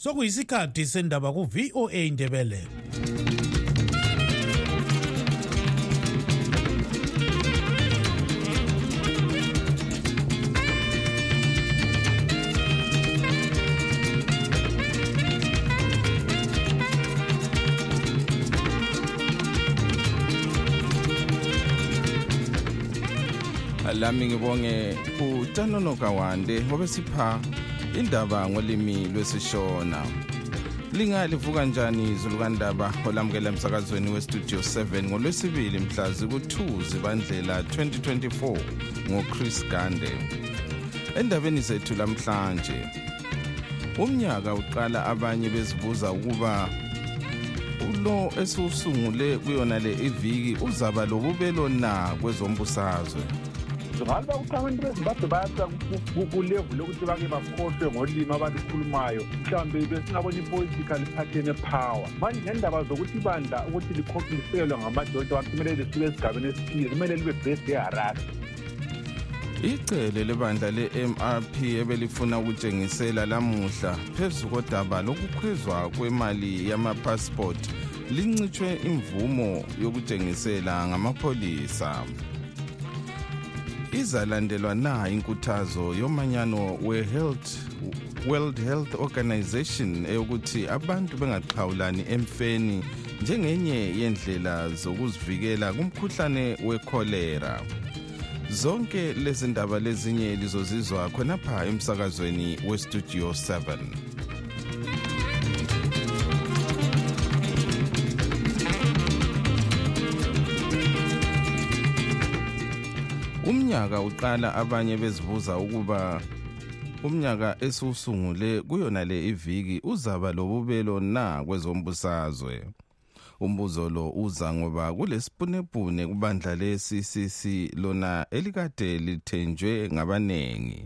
sokuyisikhathi sendaba ku-voa indebele lami ngibonge utanono kawande obesipha indaba ngolimi lwesishona. Lingalivuka njani zulukandaba? Olamukela emsakazweni westudio 7 ngolwesibili mhla ziku-2 zibandlela 2024 ngochris gande. Endabeni zethu lamhlanje umnyaka uqala abanye bezibuza ukuba ulo esiwusungule kuyona le iviki uzaba lobubelo na kwezombusazwe? Ngabe ukuthi abantu bezimbabwe bayasa kulevuli lokuthi bake bakhohlwe ngolimi abalukhulumayo mhlawumbe besingabona ipolitical party power. Manje ngendaba zokuthi ibandla ukuthi likhokliselwe ngamadoda kumele lisuke esigabeni esithile kumele libe based eharare. Icele lebandla le-mrp ebelifuna ukutshengisela lamuhla phezu kodaba lokukhwezwa kwemali yamapasipoti lincitshwe imvumo yokutshengisela ngamapholisa izalandelwa na inkuthazo yomanyano we-health world health organization eyokuthi abantu bengaxhawulani emfeni njengenye yendlela zokuzivikela kumkhuhlane wekholera zonke lezi ndaba lezinye lizozizwa khonapha emsakazweni westudio 7 umnyaka uqala abanye bezibuza ukuba umnyaka esiwusungule kuyona le iviki uzaba lobubelo na kwezombusazwe. Umbuzo lo uza ngoba kulesipunepune kubandla le-ccc lona elikade lithenjwe ngabaningi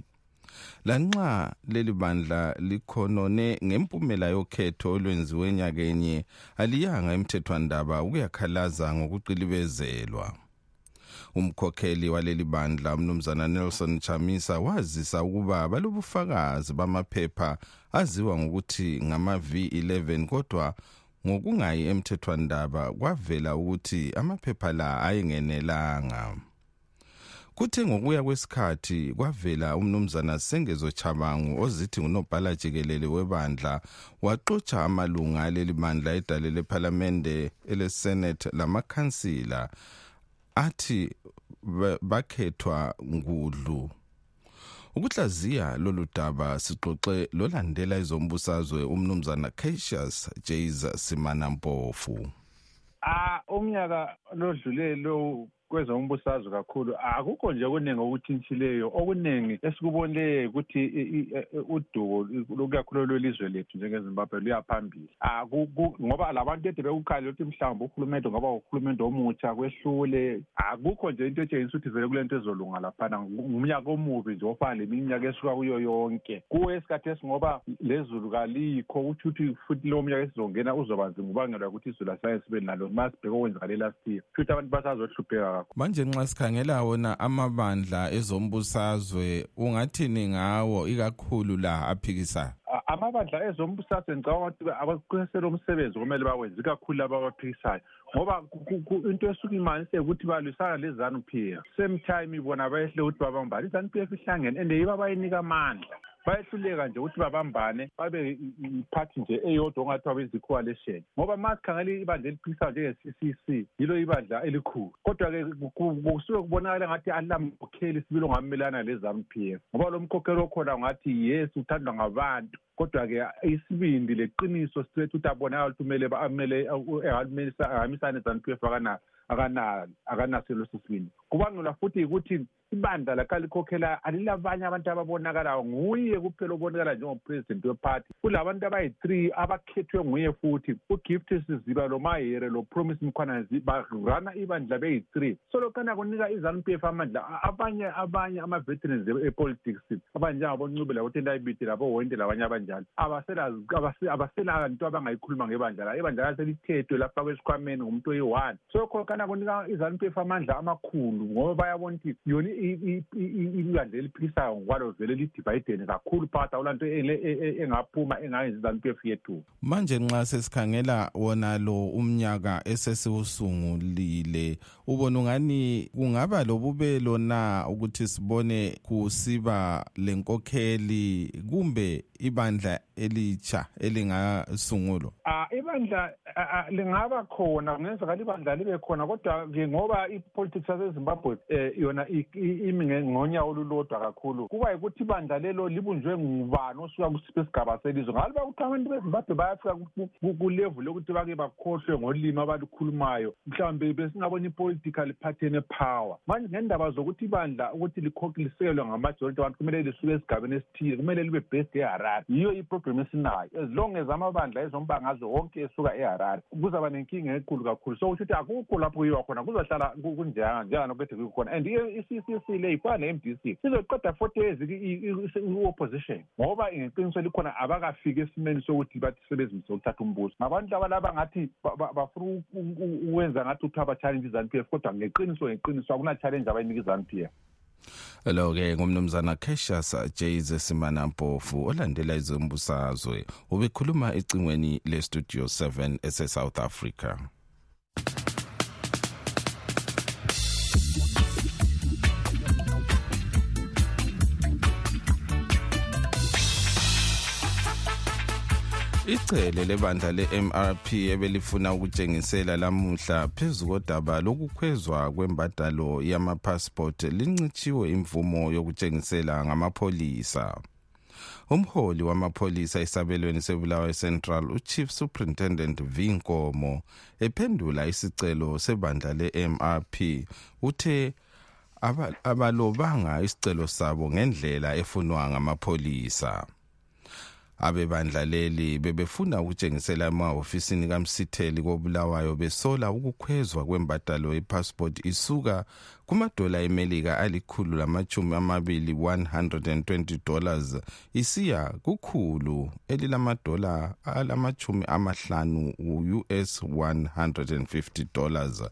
lanxa leli bandla likhonone ngempumela yokhetho olwenziwe enyakenye aliyanga emthethwandaba ukuyakhalaza ngokuqilibezelwa. Umkhokheli waleli bandla umnumzana nelson chamisa wazisa ukuba balobufakazi bamaphepha aziwa ngokuthi ngama-v11 kodwa ngokungayi emthethwandaba kwavela ukuthi amaphepha la ayengenelanga. Kuthe ngokuya kwesikhathi kwavela umnumzana sengezo chabangu ozithi ngunobhala jikelele webandla waxotsha amalunga aleli bandla edale lephalamende elesenate lamakhansila. Athi bakhethwa ngudlu. Ukuhlaziya lolu daba sixoxe lolandela izombusazwe umnumzana cassius jas simanampofu. Ah umnyaka lodlule lo kwezombusazwe kakhulu. Akukho nje okuningi okuthintshileyo okuningi esikubonile ukuthi uduko lukakhulu lwelizwe lethu njengezimbabwe luya phambili ngoba labantu ede bekukhalele ukuthi mhlawumbe uhulumende ngoba uhulumende omutsha kwehlule. Akukho nje into etshengisa ukuthi vele kule nto ezolunga laphana ngumnyaka omubi nje ofana leminyaka esuka kuyo yonke. Kuwe esikhathi esingoba lezulu kalikho ukuthi uthi futhi lowo mnyaka esizongena uzoba nzima ubangelwa ukuthi izulu asayensi sibe nalo ma sibheke okwenzakale last year. Futhi abantu basazohlupheka kakhulu manje nxa sikhangela wona amabandla ezombusazwe ungathini ngawo ikakhulu la aphikisayo amabandla ezombusazwe ngicabanga ukuthi abaqinisele umsebenzi kumele bawenze ikakhulu laba abaphikisayo ngoba into esuke imanise ukuthi balwisana le-zanu p f same time bona bayehle ukuthi babambane i-zanu p f ihlangene and yibo abayinika amandla. Bayehluleka nje ukuthi babambane babe iphathi nje eyodwa ongathiwa beyizi-coalition ngoba ma sikhangele ibandla eliphikisayo njenge-c c c yilo ibandla elikhulu kodwa-ke kusuke kubonakala ngathi alilamkhokheli sibili ongamelana le-zanu p f ngoba lo mkhokheli okhona ngathi yes uthandwa ngabantu kodwa-ke isibindi leqiniso sisethu ukuthi abonakala ukuthi kumele amele ahambisane ezanu p f akanaso akanaso leso sibindi kubangelwa futhi yikuthi ibandla lakha likhokhela alilabanye abantu ababonakalayo. Nguye kuphela obonakala njengopresident wephathi kulabantu abayi-three abakhethwe nguye futhi. Ugift siziba lo mahere lo promise mkhwanazi barana ibandla beyi-three. So lokhana kunika izanu p f amandla. Abanye abanye ama-veterans epolitics abanjengaboncube labotendayibiti labowonke labanye abanjalo abasela nto abangayikhuluma ngebandla la. Ibandla la selithethwe lafakwa esikhwameni ngumuntu oyi-one. So khona kunika izanu p f amandla amakhulu kakhulu ngoba bayabona ukuthi yona ibandla eliphikisayo ngokwalo vele lidivayidene kakhulu phakathi awulanto e, e, engaphuma engayenzi p f yethu manje nxa sesikhangela wona lo umnyaka esesiwusungulile ubona ungani kungaba lobubelo na ukuthi sibone kusiba lenkokheli kumbe ibandla elitsha elingasungulwa? Ah ibandla lingaba khona kungenzekala ibandla libe khona kodwa ngoba ipolitics yasezimbabwe um yona imi ngonyawo olulodwa kakhulu. Kuba yikuthi ibandla lelo libunjwe ngubani osuka kusiphi isigaba selizwe? Ngalo bakuthiwa abantu bezimbabwe bayafika kulevu lokuthi bake bakhohlwe ngolimi abalukhulumayo mhlawumbe besingabona i-political party power. Manje ngendaba zokuthi ibandla ukuthi lisekelwe ngamajority abantu kumele lisuke esigabeni esithile kumele libe based eharare yiyo iproblem esinayo. As long as amabandla ezombangazwe wonke esuka eharare kuzaba nenkinga enkulu kakhulu. So kusho ukuthi akukho lapho kuyiwa khona kuzohlala kunjanga njenganokade kukhona and i-ccc le ifana ne-m d c sizoqeda forty years i-opposition ngoba ngeqiniso likhona abakafiki esimeni sokuthi bathi sebezimise ukuthatha umbuso ngabantu laba laba ngathi bafuna ukwenza ngathi kuthiwa ba-challenge izanu p f kodwa ngeqiniso ngeqiniso akuna-challenge abayinika izanu p f lo-ke ngumnumzana cashas jays simanampofu olandela izombusazwe ubekhuluma ecingweni le-studio 7 ese-south africa icele lebandla le-mrp ebelifuna ukutshengisela lamuhla phezu kodaba lokukhwezwa kwembadalo yamapassport lincitshiwe imvumo yokutshengisela ngamapholisa. Umholi wamapholisa esabelweni sebulawayo central uchief superintendent vinkomo ephendula isicelo sebandla le-mrp uthe abalobanga isicelo sabo ngendlela efunwa ngamapholisa. Abebandla leli bebefuna ukutshengisela emahhofisini kamsitheli kobulawayo besola ukukhwezwa kwembadalo yepassport isuka kumadola emelika alikhulu lamachumi amabili 120 dollars isiya kukhulu elilamadola alamachumi amahlanu u-us 150 dollars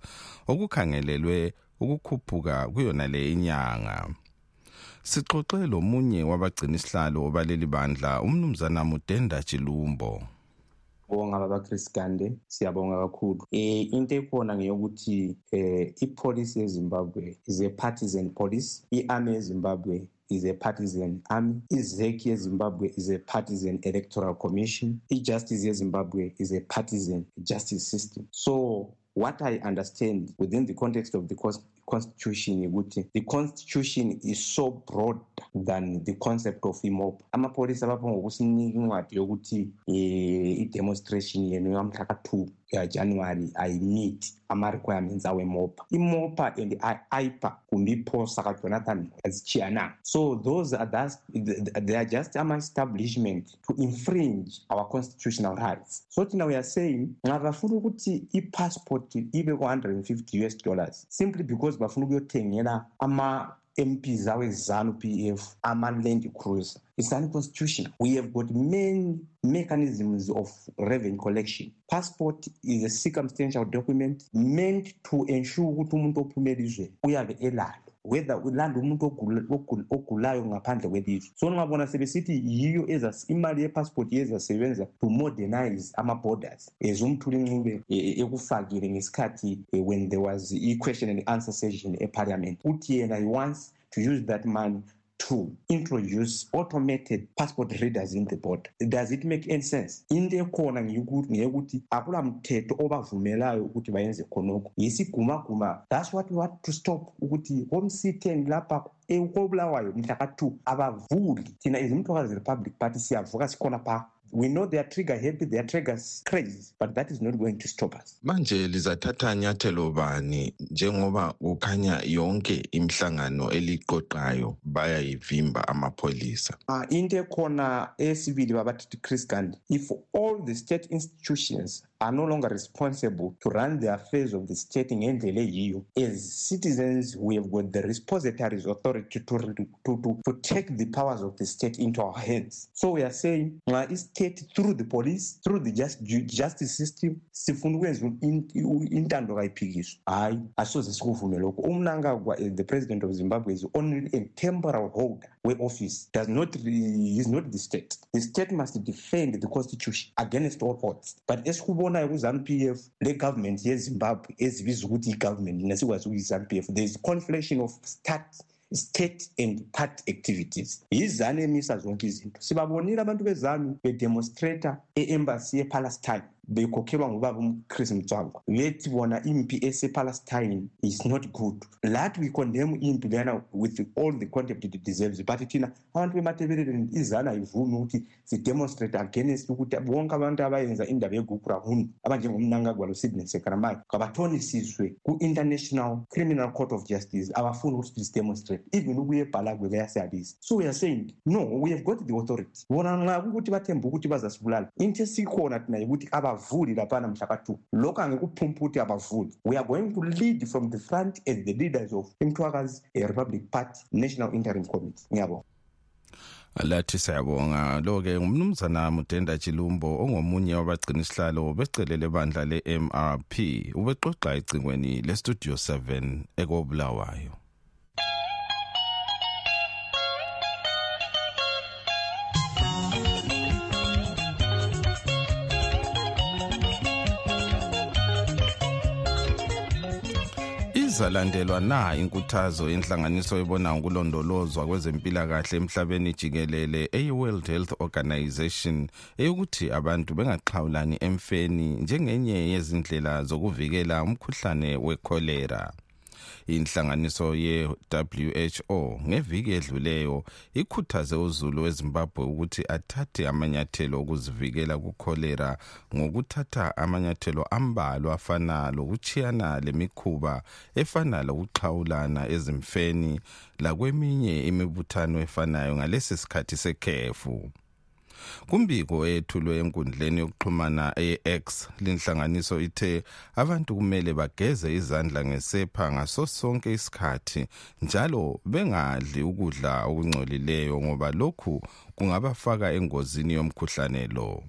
okukhangelelwe ukukhuphuka kuyona le inyanga. Sixoxe lomunye wabagcina isihlalo baleli bandla umnumzana mudenda chilumbo bonga baba Chris Gande siyabonga kakhulu. Eh into ekhona ngeyokuthi eh ipolice yeZimbabwe is a partisan police iarmy yeZimbabwe is a partisan army izeki yezimbabwe is a partisan electoral commission ijustice yezimbabwe is a partisan justice system. So what i understand within the context of the constitution ukuthi the constitution is so broad than the concept of imob amapholisa bapha ngokusinika incwadi yokuthi um i-demonstration yenu yamhla ka-two yajanuary ayimeet ama-requirements awemopa imopa and i-ipa kumbe iphosa kajonathan azichiyananga so those are thus, they are just ama-establishment to infringe our constitutional rights. So thina we are saying nxa bafuna ukuthi i-passport ibe ku-150 us dollars simply because bafuna ukuyothengela ama MPs awezanu PF ama-land cruiser. It's unconstitutional. We have got many mechanisms of revenue collection. Passport is a circumstantial document meant to ensure ukuthi umuntu ophuma elizweni uyabe elalo whether ulanda umuntu ogulayo ngaphandle kwelizwe. So ngabona sebesithi yiyo imali yepassport yezasebenza to modernize ama-borders. Ezumthula incube ekufakile ngesikhathi when there was i-question and answer session eparliament. Uthi yena he wants to use that money to introduce automated passport readers in the border. Does it make any sense? Into ekhona ngeyokuthi akula mthetho obavumelayo ukuthi bayenze khonokho. Yisigumaguma. That's what we want to stop ukuthi home city lapha kobulawayo mhla ka-two abavuli. Thina izimthokazi republic party siyavuka sikhona phaa we know they are trigger happy they are trigger crazy but that is not going to stop us. Manje lizathatha nyathelo bani njengoba kukhanya yonke imihlangano eliqoqayo bayayivimba amapholisa? Uh, into ekhona esibili babathi chris gand if all the state institutions are no longer responsible to run the affairs of the state ngendlela eyiyo. As citizens we have got the repositories authority to, to, to, to take the powers of the state into our hands. So we are saying nxa istate through the police through the just, justice system sifuna ukwenza intando kayiphikiswa hayi asoze sikuvume lokho. Umnangagwa the president of zimbabwe is only a temporal holder we-office does not is not the state. The state must defend the constitution against all odds. But esikubonayo ku-zanup f le-government yezimbabwe ezibiza ukuthi i-government nasikwazi ukuyi-zanup f there is conflation of start state and part activities. Yizanu emisa zonke izinto. Sibabonile abantu bezanu bedemonstrata e-embassy yepalestine bekhokhelwa ngubaba uchris mtswangwa bethi bona impi esepalestine is not good. Lathi we condemn impi leyana with all the contempt it deserves but thina abantu bematebeleleni izana ayivumi ukuthi sidemonstrate against ukuthi bonke abantu abayenza indaba yegugurahunu abanjengomnangagwa lo-sidney sekramayo kabathonisiswe ku-international criminal court of justice abafuni ukuthi sidemonstrate even ukuye ebhalagwe bayasiyabisa so we are saying no we have got the authority bona nxa kukuthi bathembe ukuthi bazasibulala into esikhona thina yikuthi abavuli laphana mhla ka-two lokhu angekuphumpa ukuthi abavuli we are going to lead from the front as the leaders of imthwakazi republic party national interim committee. Ngiyabonga. Lathi siyabonga. Lo-ke ngumnumzana mudenda chilumbo ongomunye wabagcina isihlalo becelele bandla le-mrp ubexoxa ecingweni lestudio 7 ekobulawayo izalandelwa na inkuthazo yenhlanganiso ebona ukulondolozwa kwezempilakahle emhlabeni jikelele eyi-world health organization eyokuthi abantu bengaxhawulani emfeni njengenye yezindlela zokuvikela umkhuhlane wekholera inhlanganiso ye-WHO ngeviki edluleyo ikhuthaze uzulu weZimbabwe ukuthi athathe amanyathelo okuzivikela kukholera ngokuthatha amanyathelo ambalwa afana lokuchiyana lemikhuba efana lokuxhawulana ezimfeni lakweminye imibuthano efanayo ngalesi sikhathi sekhefu. Kumbiko eyethulwe enkundleni yokuxhumana e-x linhlanganiso ithe abantu kumele bageze izandla ngesepha ngaso sonke isikhathi njalo bengadli ukudla okungcolileyo ngoba lokhu kungabafaka engozini yomkhuhlane lo.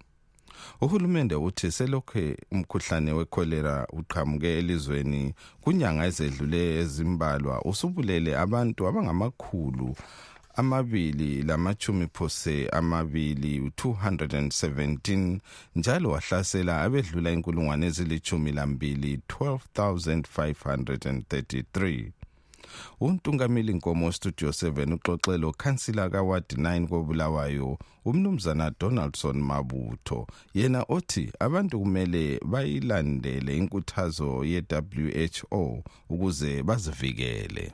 Uhulumende uthi selokhu umkhuhlane wekholera uqhamuke elizweni kunyanga ezedlule ezimbalwa usubulele abantu abangamakhulu amabili lamachumi phose amabili 217 njalo wahlasela abedlula inkulungwane ezilithumi lambili 12533 untungameli nkomo studio 7 uxoxelo khansila kawadi 9 kobulawayo umnumzana donaldson mabutho. Yena othi abantu kumele bayilandele inkuthazo ye-who ukuze bazivikele.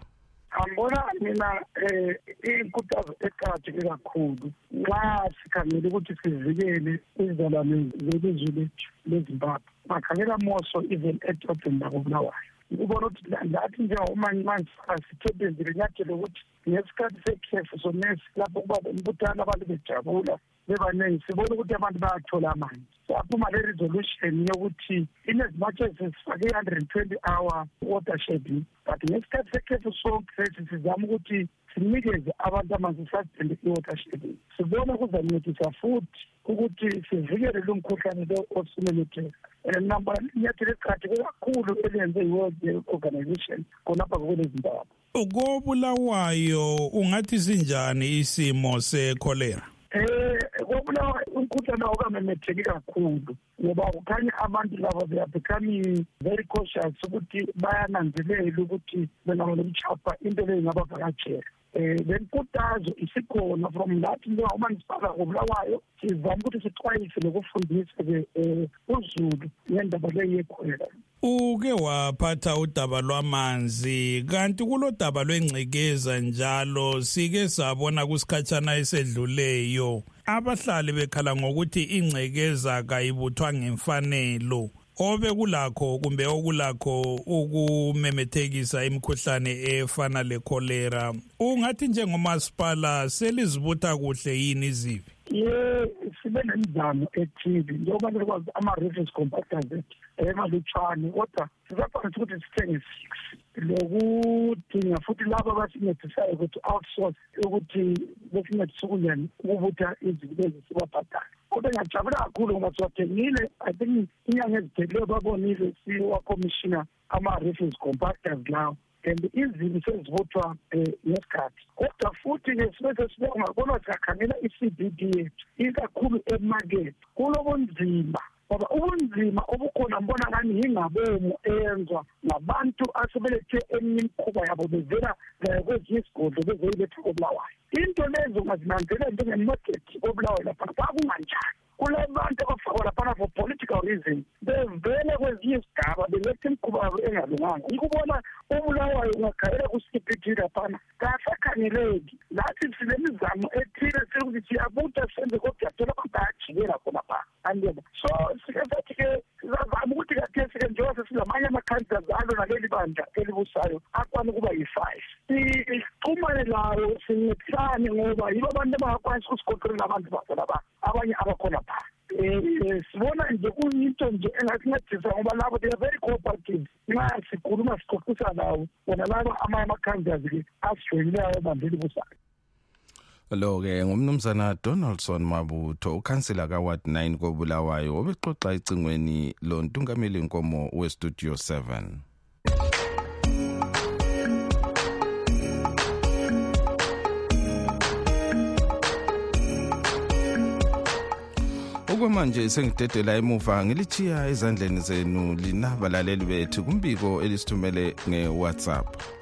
Angibona mina um inkuthazo eqakatheke kakhulu. Nxa sikhangele ukuthi sivikele izizalwane zelizwe lethu lezimbabwe bakhangela moso even edrobheni lakobulawayo. Ukubona ukuthi lathi njengomanje sithebenzile nyathelo ukuthi ngesikhathi sekhefu sonesi lapho kuba umbuthano abantu bejabula. Bebaningi sibona ukuthi abantu bayathola amanzi. Saphuma le resolution yokuthi in as much as sifake i-hundred and twenty hour water shedding but ngesikhathi sekhefu sonke sizama ukuthi sinikeze abantu amanzi sasithende i-water shedding. Sibona kuzancedisa futhi ukuthi sivikele lo mkhuhlane lo osumemetheka. And namba inyathelo eqakatheke kakhulu eliyenze i-world organization khonapha kokwelezimbabwe kobulawayo ungathi sinjani isimo sekholera eh kobulawa umkhuhlane awukamemetheki kakhulu ngoba kukhanya abantu laba they are becoming very cautious ukuthi bayananzelela ukuthi bengamele kuchapha into leyo ingabavakatshela um le nkuthazo isikhona from lathi njengaumanisipala kobulawayo sizama ukuthi sixwayise nokufundisa-ke um uzulu ngendaba leyo yekhwela. Uke waphatha udaba lwamanzi kanti kulo daba lwengcekeza njalo sike sabona kusikhatshana esedluleyo. Abahlali bekhala ngokuthi ingcekeza kayibuthwa ngemfanelo. Obe kulakho kumbe okulakho ukumemethekisa imikhuhlane efana lekholera ungathi njengomasipala selizibutha kuhle yini izibi? Ye sibe nemizamo ethile njengoba nikwazi ama-reference compactors ethu emalutshwane kodwa sizakwanisa ukuthi sithenge six. Lokudinga futhi labo abasincedisayo ukuthi outsource ukuthi besincedise ukunjani ukubutha izinto lezi sibabhadale kodwa ngiyajabula kakhulu ngoba siwathengile i think inyanga ezipheleleyo babonile siwakomishina ama-reference compactors lawo. And izibi sezivuthwa um ngesikhathi. Kodwa futhi-ke sibe sesibonga kodwa siyakhangela i-c b d yethu ikakhulu emakethe kulobunzima. Ngoba ubunzima obukhona mbona ngani yingabomu eyenzwa ngabantu asebelethe eminye imikhuba yabo bevela kwezinye isigodlo bezoyiletha kobulawayo. Into lezo ungazinanzelela njengemarkethi kobulawayo laphana kwakunganjani? Kulabantu abafakwa laphana for political reasons bevele kwezinye izigaba beletha imikhuba yabo engalunganga. Ikubona ubulawayo ungakhayela ku-cpt laphana kasakhangeleki lathi silemizamo ethile sekuthi siyabuta senze kodwa yathola abantu bayajikela khona phaa andiyeba so sike sathi-ke sizazama ukuthi kathesi-ke njengoba sesilamanye ama-candidates alo naleli bandla elibusayo akwane ukuba yi-five. Sixhumane lawo sincedisane ngoba yibo abantu abangakwanisa ukusigoqelela abantu bakhona abanye abakhona phaa um sibona nje kuyinto nje engasincedisa ngoba labo they are very cooperative. Nxa sikhuluma sixoxisa lawo bona labo amanye ama-candidates-ke asijoyinileyo ebandleni busayo lo-ke ngumnumzana donaldson mabutho ukhansila kaward 9 kobulawayo obexoxa ecingweni lontungameli nkomo westudio 7 okwamanje sengidedela emuva ngilichiya ezandleni zenu lina balaleli bethu kumbiko elisithumele nge-whatsapp.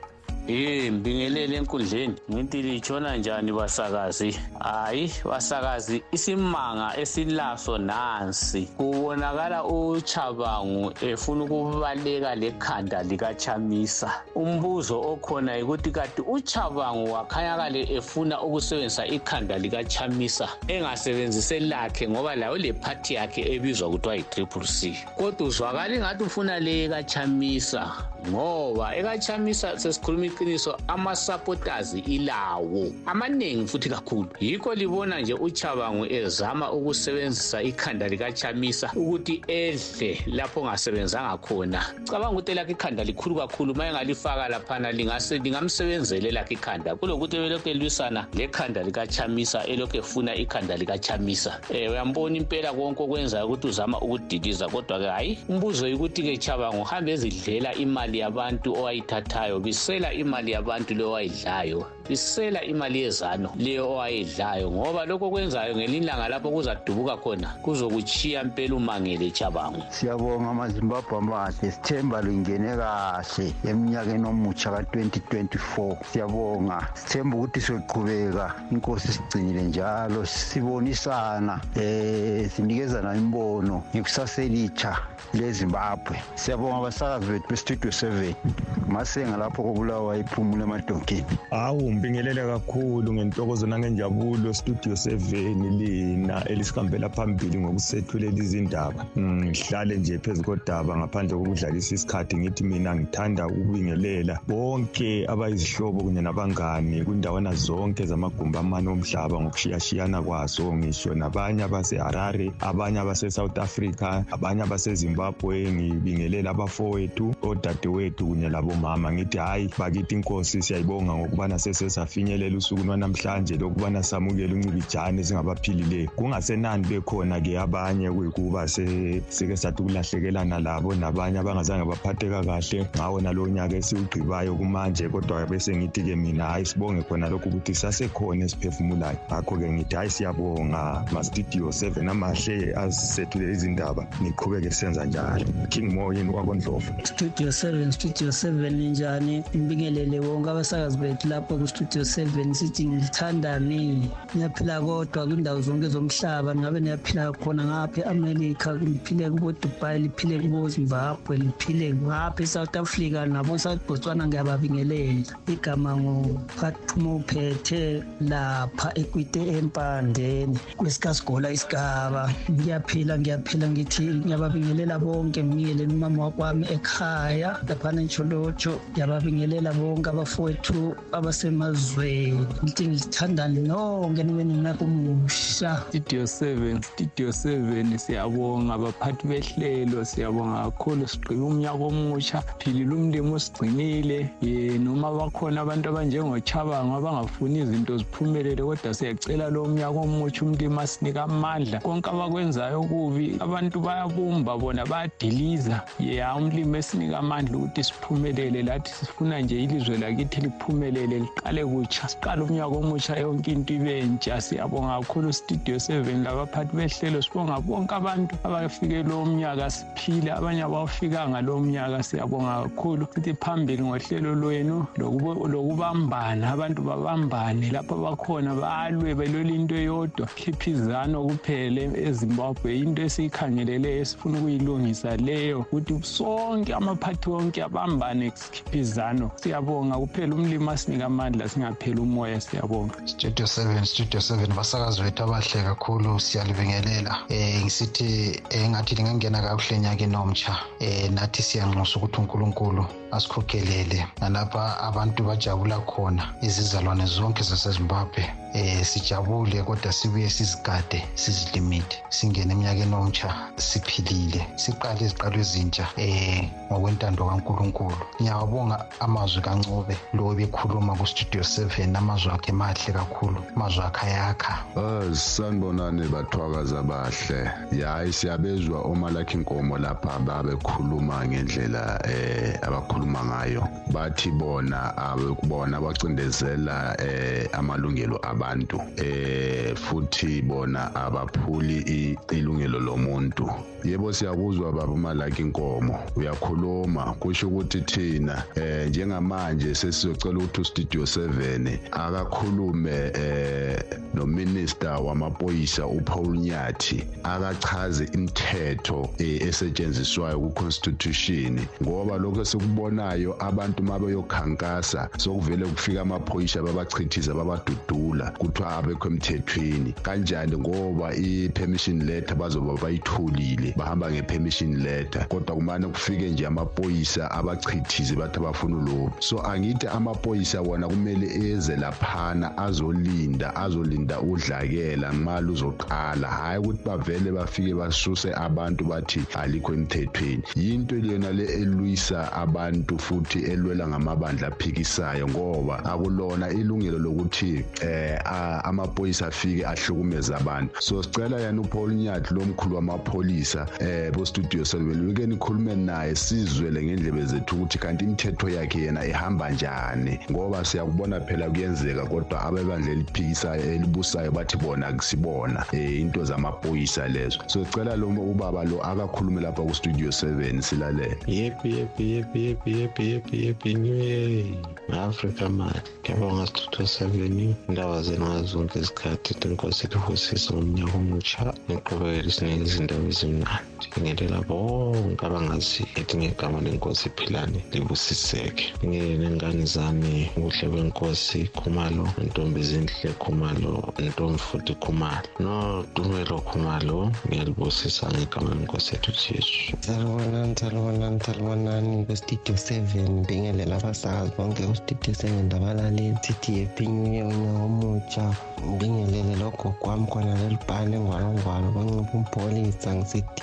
Eh mbingelele enkundleni? Ngithi litshona njani basakazi? Hayi basakazi isimanga esilaso nansi. Kubonakala uchabangu efuna ukubaleka lekhanda likachamisa. Umbuzo okhona yikuthi kati uchabangu wakhanyakale efuna ukusebenzisa ikhanda likachamisa engasebenzise lakhe ngoba layo le phathi yakhe ebizwa kuthiwa yi-triple c. Kodwa uzwakala ingathi ufuna le kachamisa ngoba ekachamisa sesikhuluma iqiniso ama-supporters ilawo. Amaningi futhi kakhulu. Yikho libona nje uchabangu ezama ukusebenzisa ikhanda likachamisa ukuthi edle lapho ongasebenzanga khona. Cabanga ukuthi elakho ikhanda likhulu kakhulu ma engalifaka laphana lingamsebenzela elakho ikhanda. Kulokuthi ebelokhu elwisana lekhanda likachamisa elokhu efuna ikhanda likachamisa. Um uyambona impela konke okwenzayo ukuthi uzama ukudiliza kodwa-ke hhayi umbuzo yikuthi-ke chabangu uhambe ezidlela imali yabantu owayithathayo bisela imali yabantu leyo owayidlayo bisela imali yezano leyo owayidlayo ngoba lokho okwenzayo ngelinye ilanga lapho kuzadubuka khona kuzokuchiya mpela umangele chabangu. Siyabonga amazimbabwe amahle sithemba lingene kahle eminyakeni omutsha ka-2024 siyabonga sithemba ukuthi soqhubeka inkosi sigcinile njalo sibonisana um sinikezana imbono ngekusaselicha lezimbabwe. Siyabonga abasakazi bethu bestudio seven. Masenga lapho kobulawa iphumule emadonkeni hawu mbingelele kakhulu ngentokozo nangenjabulo studio seven lina elisihambela phambili ngokusethulela izindaba. Ngihlale nje phezu kodaba ngaphandle kokudlalisa isikhathi ngithi mina ngithanda ukubingelela bonke abayizihlobo kunye nabangani kundawana zonke zamagumbi amane omhlaba ngokushiyashiyana kwazo. Ngisho nabanye abase-harare abanye abase-south africa abanye abasezimbabwe. Ngibingelela abafowethu odadewethu kunye labomama ngithi hhayi bakithi inkosi siyayibonga ngokubana sesesafinyelela usuku lwanamhlanje lokubana samukele uncibijane esingabaphilileyo kungasenani bekhona-ke abanye kuyikuba sike sathi ukulahlekelana labo nabanye abangazange baphatheka kahle ngawo nalowo nyaka esiwugqibayo kumanje. Kodwa bese ngithi-ke mina hhayi sibonge khona lokhu ukuthi sasekhona esiphefumulayo. Ngakho-ke ngithi hhayi siyabonga mastudio seven amahle azisethule izindaba niqhubeke senza njalo. King moyeni wakondlovu studio seven studio seven. Njani? Imbingelele wonke abasakazi bethu lapho ku-studio seven sithi ngithandani ngiyaphila kodwa kwindawo zonke zomhlaba ngabe niyaphila khona ngapha e-america liphile kubo-dubai liphile kubo-zimbabwe liphile ngapha e-south africa nabo-south botswana ngiyababingelela. Igama nguphathuma uphethe lapha ekwite empandeni kwesikasigola isigaba. Ngiyaphila ngiyaphila ngithi ngiyababingelela bonke ngibingelele umama wakwami ekhaya. Laphana entsholotsho ngiyababingelela bonke abafowethu abasemazweni. Ngithi ngilithandani nonke niweni nakumusha. Studio 7 studio 7 siyabonga abaphathi behlelo siyabonga kakhulu sigqibe umnyaka omutsha philile umlimi usigcinile ye noma bakhona abantu abanjengochabango abangafuni izinto ziphumelele kodwa siyacela lo mnyaka omutsha umlimi asinika amandla. Konke abakwenzayo kubi abantu bayabumba bona bayadiliza. Ye umlimi esinika amandla ukuthi siphumelele. Lathi sifuna nje ilizwe lakithi liphumelele liqale kutsha siqale umnyaka omutsha yonke into ibe ntsha. Siyabonga kakhulu studio seven labaphathi behlelo. Sibonga bonke abantu abafike lowo mnyaka siphile. Abanye abawufikanga lowo mnyaka siyabonga kakhulu. Sithi phambili ngohlelo lwenu lokubambana abantu babambane. Lapho bakhona balwe belwela into eyodwa. Hliphizano kuphele ezimbabwe into esiyikhangeleleyo esifuna ukuyilungisa leyo. Ukuthi sonke amaphathi wonke abambane sikhiphizano siyabonga kuphela umlimi asinika amandla singapheli umoya siyabonga. Studio 7 studio 7 basakazi bethu abahle kakhulu siyalibingelela. Eh ngisithi engathi lingangena kakuhle enyakeni omtsha eh nathi siyanxusa ukuthi uNkulunkulu asikhokhelele nalapha abantu bajabula khona izizalwane zonke zasezimbabwe. Eh sijabule kodwa sibuye sizigade sizilimite singene eminyakeni omtsha siphilile siqale iziqalo ezintsha eh ngokwentando kaNkuluNkulu. Ngiyawabonga amazwi kancube lo bekhuluma ku-studio 7 amazwi akhe mahle kakhulu amazwi akhe ayakha. Sanibonani bathwakazi abahle yayi siyabezwa omalakhi inkomo lapha babekhuluma ngendlela eh abakhuluma ngayo bathi bona abekubona bacindezela eh amalungelo abantu eh futhi bona abaphuli ilungelo lomuntu. Yebo siyakuzwa baba umalaki inkomo uyakhuluma kusho ukuthi thina eh njengamanje sesizocela ukuthi ustudio 7 akakhulume eh nominister wamapolisa uPaul Nyathi akachaze imithetho esetshenziswayo kuconstitution. Ngoba lokho sikubonayo abantu mabayokhankasa sokuvele kufika amaphoyisa babachithiza babadudula kuthiwa abekho emthethweni. Kanjani? Ngoba i-permission letter bazoba bayitholile. Bahamba nge-permission letter kodwa kumane kufike nje amaphoyisa abachithize bathi abafuna lokhu so angithi amaphoyisa wona kumele eze laphana azolinda azolinda udlakela ngimali uzoqala hhayi ukuthi bavele bafike basuse abantu bathi alikho emthethweni. Yinto leyona le elwisa abantu futhi elwela ngamabandla aphikisayo ngoba akulona ilungelo lokuthi eh amaphoyisa afike ahlukumeze abantu. So sicela yena uPaul Nyathi lo mkhulu wamapholisa eh bo studio 7 wike nikhulume naye sizwele ngendlebe zethu ukuthi kanti imithetho yakhe yena ihamba njani? Ngoba siyakubona phela kuyenzeka kodwa abebandla eliphikisayo elibusayo bathi bona kusibona eh into zamaphoyisa lezo. So sicela lo ubaba lo akakhulume lapha ku studio 7 silalela yep yep yep yep yep yep yep new Africa man ngiyabonga studio 7 indaba zenu ngazonke izikhathi. Inkosi lihusise ngomnyaka omutsha niqhubekele sinike izindaba ezimnandi. Ngelela bonke abangaziyo ethi ngegama lenkosi iphilane libusiseke. Ngeke nengane zami ubuhle benkosi khumalo intombi zinhle khumalo intombi futhi khumalo. Nodumelo khumalo ngiyalibusisa ngegama lenkosi yethu jesu salibonani salibonani salibonani kwestudio 7 bingelela abasakazi bonke kwestudio 7 ndabalaleli sithi yephinyuye unyaka omutsha. Ngibingelele logogo wami khona lelibhane ngwalongwalo bancipha umpholisa ngisithi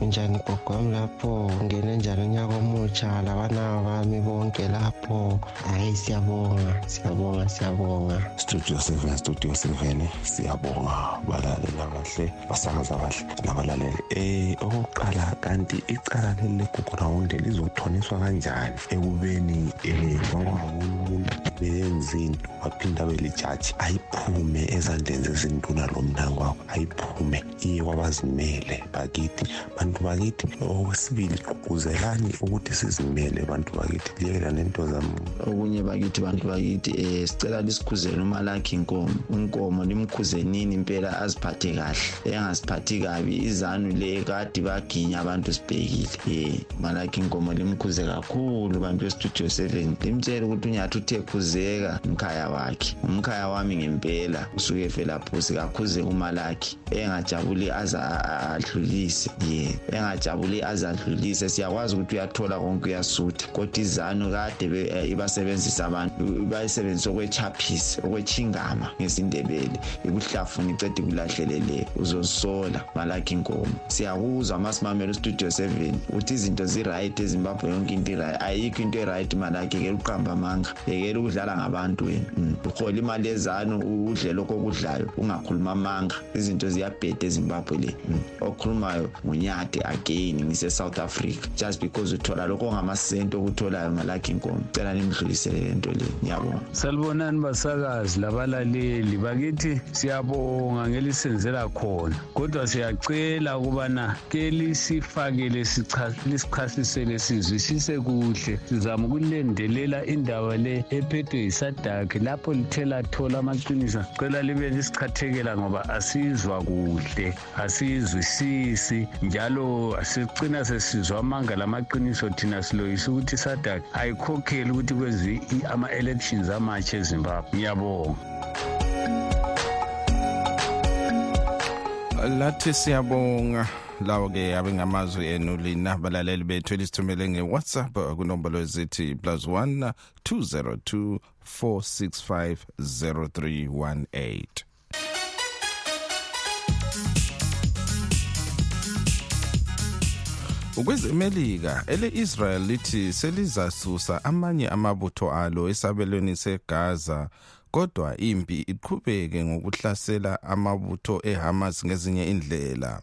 njani gogo wami lapho? Ngene njani unyaka omutsha labana bami bonke lapho? Hhayi siyabonga siyabonga siyabonga. Studio 7 studio 7 siyabonga balaleli abahle basakaza abahle nabalaleli eh okokuqala kanti icala leli legugu rawundi lizothoniswa kanjani ekubeni um kwakwawumuntu beyenza into waphinda belijaji ayiphume ezandleni zezinduna lo mntango wakho ayiphume iye kwabazimele bakithi. Bantu bakithi okwesibili gqugquzelani ukuthi sizimele bantu bakithi liyekela nento zam. Okunye bakithi bantu bakithi um sicela lisikhuzele umalakhi inkomo inkomo limkhuzenini impela aziphathe kahle. Engasiphathi kabi izanu le kade baginya abantu sibhekile. Um malakhi inkomo limkhuze kakhulu bantu bestudio seven. Limtshele ukuthi unyathi uthe khuze uyahlukuzeka umkhaya wakhe. Umkhaya wami ngempela usuke efelaphusi kakhuze kumalakhi engajabuli aze adlulise. Ye engajabuli aze adlulise. Siyakwazi ukuthi uyathola konke uyasutha. Kodwa izanu kade eh, ibasebenzisa abantu bayisebenzisa okwechaphisi okwechingama ngesindebele. Ikuhlafuna icede kulahlelele uzosola malakhi inkomo. Siyakuzwa masimamela ustudio seven ukuthi izinto zi-right ezimbabwe yonke into i-right. Ayikho into e-right malakhi yekela uqamba amanga. Yekela ukudlala ngabantu wena. Mm. uhola imali ezanu udle lokho okudlayo ungakhuluma amanga. Izinto ziyabheda ezimbabwe le. Mm. okhulumayo ngunyade again ngise-south africa. Just because uthola lokho ongamasenti okutholayo malakhi inkomo. Cela nimdlulisele le nto le. Ngiyabonga. Salibonani basakazi labalaleli. Bakithi siyabonga ngelisenzela khona. Kodwa siyacela ukubana ke lisifakele lisichasisele sizwisise kuhle. Sizama ukulendelela indaba le ephethwe lapho lithe lathola amaqiniso cela libe lisichathekela ngoba asizwa kuhle asiyizwisisi njalo sicina sesizwa amanga lamaqiniso thina siloyisa ukuthi isadakhi ayikhokheli ukuthi kwenziwe ama-elections amatsha ezimbabwe. Ngiyabonga. Lathi siyabonga lawo ke abengamazwi enu lina balaleli bethu elisithumele nge-whatsapp kunombolo ezithi plus 1 202 465 0318 ukwezemelika ele-israel lithi selizasusa amanye amabutho alo esabelweni segaza kodwa impi iqhubeke ngokuhlasela amabutho eHamas ngezinye indlela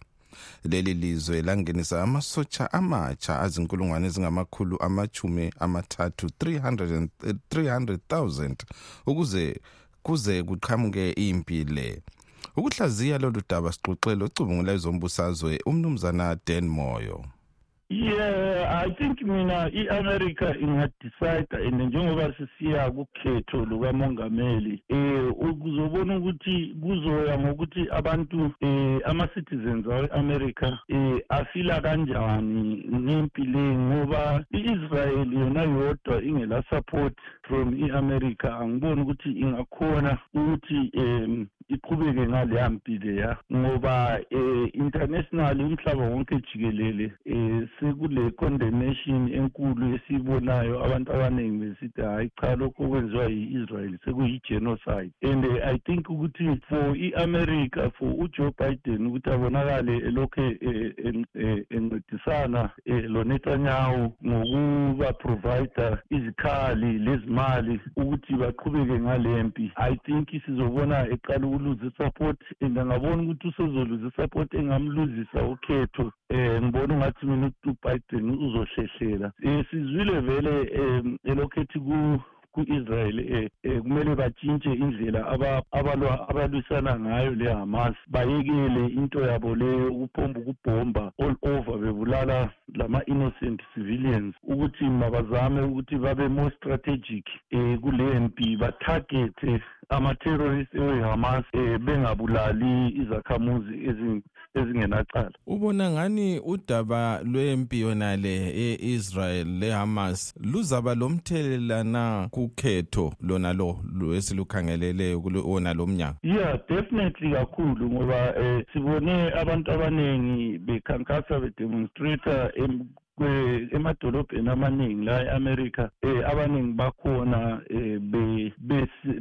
leli lizwe langenisa amasotsha amatsha azinkulungwane ezingamakhulu amachumi amathathu 300,000 ukuze kuze kuqhamuke impi le. Ukuhlaziya lolu daba sixoxele ocubungula ezombusazwe umnumzana Dan Moyo. Yeah, I think mina iAmerica ingadecide and njengoba sisiya kukhetho lukamongameli eh ukuzobona ukuthi kuzoya ngokuthi abantu eh ama citizens aweAmerica eh afila kanjani ngempilo ngoba iIsrael yona yodwa ingela support from iAmerica. Angiboni ukuthi ingakhona ukuthi em iqhubeke ngaleya mpilo ya ngoba eh international umhlaba wonke jikelele eh sekule condemnation enkulu esibonayo abantu abaningi besithi hayi cha lokho okwenziwa yi-israel sekuyi-genocide. And uh, i think ukuthi for i-america for ujoe biden ukuthi abonakale elokhu encedisana lo-netanyahu ngokuba-provida izikhali lezimali ukuthi baqhubeke ngale mpi. I think sizobona eqala ukuluza isupport and angabona ukuthi usezoluza isupport engamluzisa ukhetho. Um ngibona ungathi mina uBiden uzohlehlela um sizwile vele um elokhethi ku ku-israel eh, eh kumele batshintshe indlela abalwisana ngayo le hamas. Bayekele into yabo le ukuphomba ukubhomba all over bebulala lama-innocent civilians ukuthi mabazame ukuthi babe more strategic eh kule mpi batargete ama-terrorist ewe-hamas eh bengabulali izakhamuzi ezingenacala ubona ngani udaba lwempi yona le e-israel le-hamas luzaba lomthelela na kukhetho lona lo esilukhangeleleyo wona lo mnyaka? Yeah definitely kakhulu ngoba um sibone abantu abaningi bekhankasa bedemonstrata emadolobheni amaningi la e-america eh abaningi bakhona eh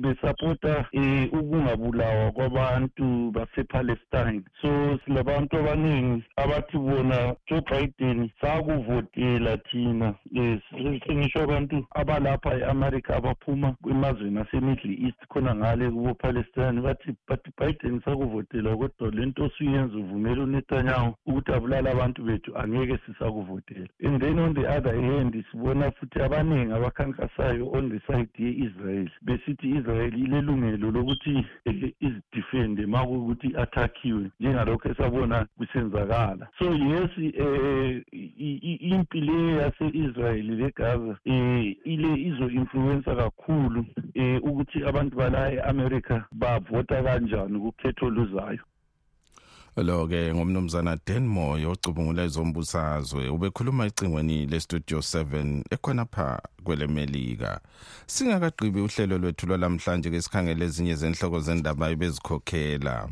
besupporta eh ukungabulawa kwabantu base-palestine. So silabantu abaningi abathi bona joe biden sakuvotela thina um sengisho abantu abalapha e-america abaphuma emazweni ase-middle east khona ngale kubo-palestine bathi but biden sakuvotela kodwa le nto osuyenza uvumela unetanyahu ukuthi abulala abantu bethu angeke sisakuvotela. And then on the other hand sibona futhi abaningi abakhankasayo on the side ye-israel. Besithi i-israel ilelungelo lokuthi izidefende ma kuyukuthi i-athakhiwe njengalokho esabona kusenzakala. So yes um impi le yase-israyeli legaza um ile izo-influensa kakhulu um ukuthi abantu bala e-america bavota kanjani kukhetho oluzayo. Lo-ke ngomnumzana denmoy ocubungula ezombusazwe ubekhuluma ecingweni lestudio 7 ekhona pha kwelemelika. Singakagqibi uhlelo lwethu lwalamhlanje ke sikhangele ezinye zenhloko zendaba ebezikhokhela.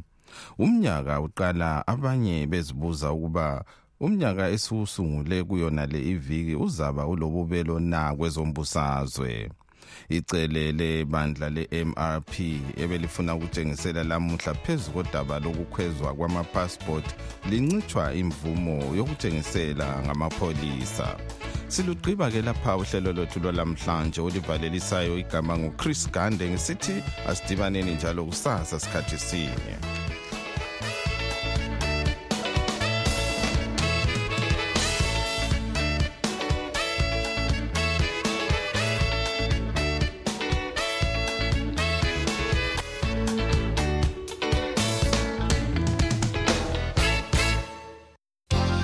Umnyaka uqala abanye bezibuza ukuba umnyaka esiwusungule kuyona le iviki uzaba ulobubelo na kwezombusazwe. Icele lebandla le-MRP ebelifuna ukutshengisela lamuhla phezu kodaba lokukhwezwa kwamapassport lincitshwa imvumo yokutshengisela ngamapholisa. Silugqiba ke lapha uhlelo lwethu lwalamhlanje olivalelisayo igama nguchris gande ngisithi asidibaneni njalo kusasa sikhathi sinye.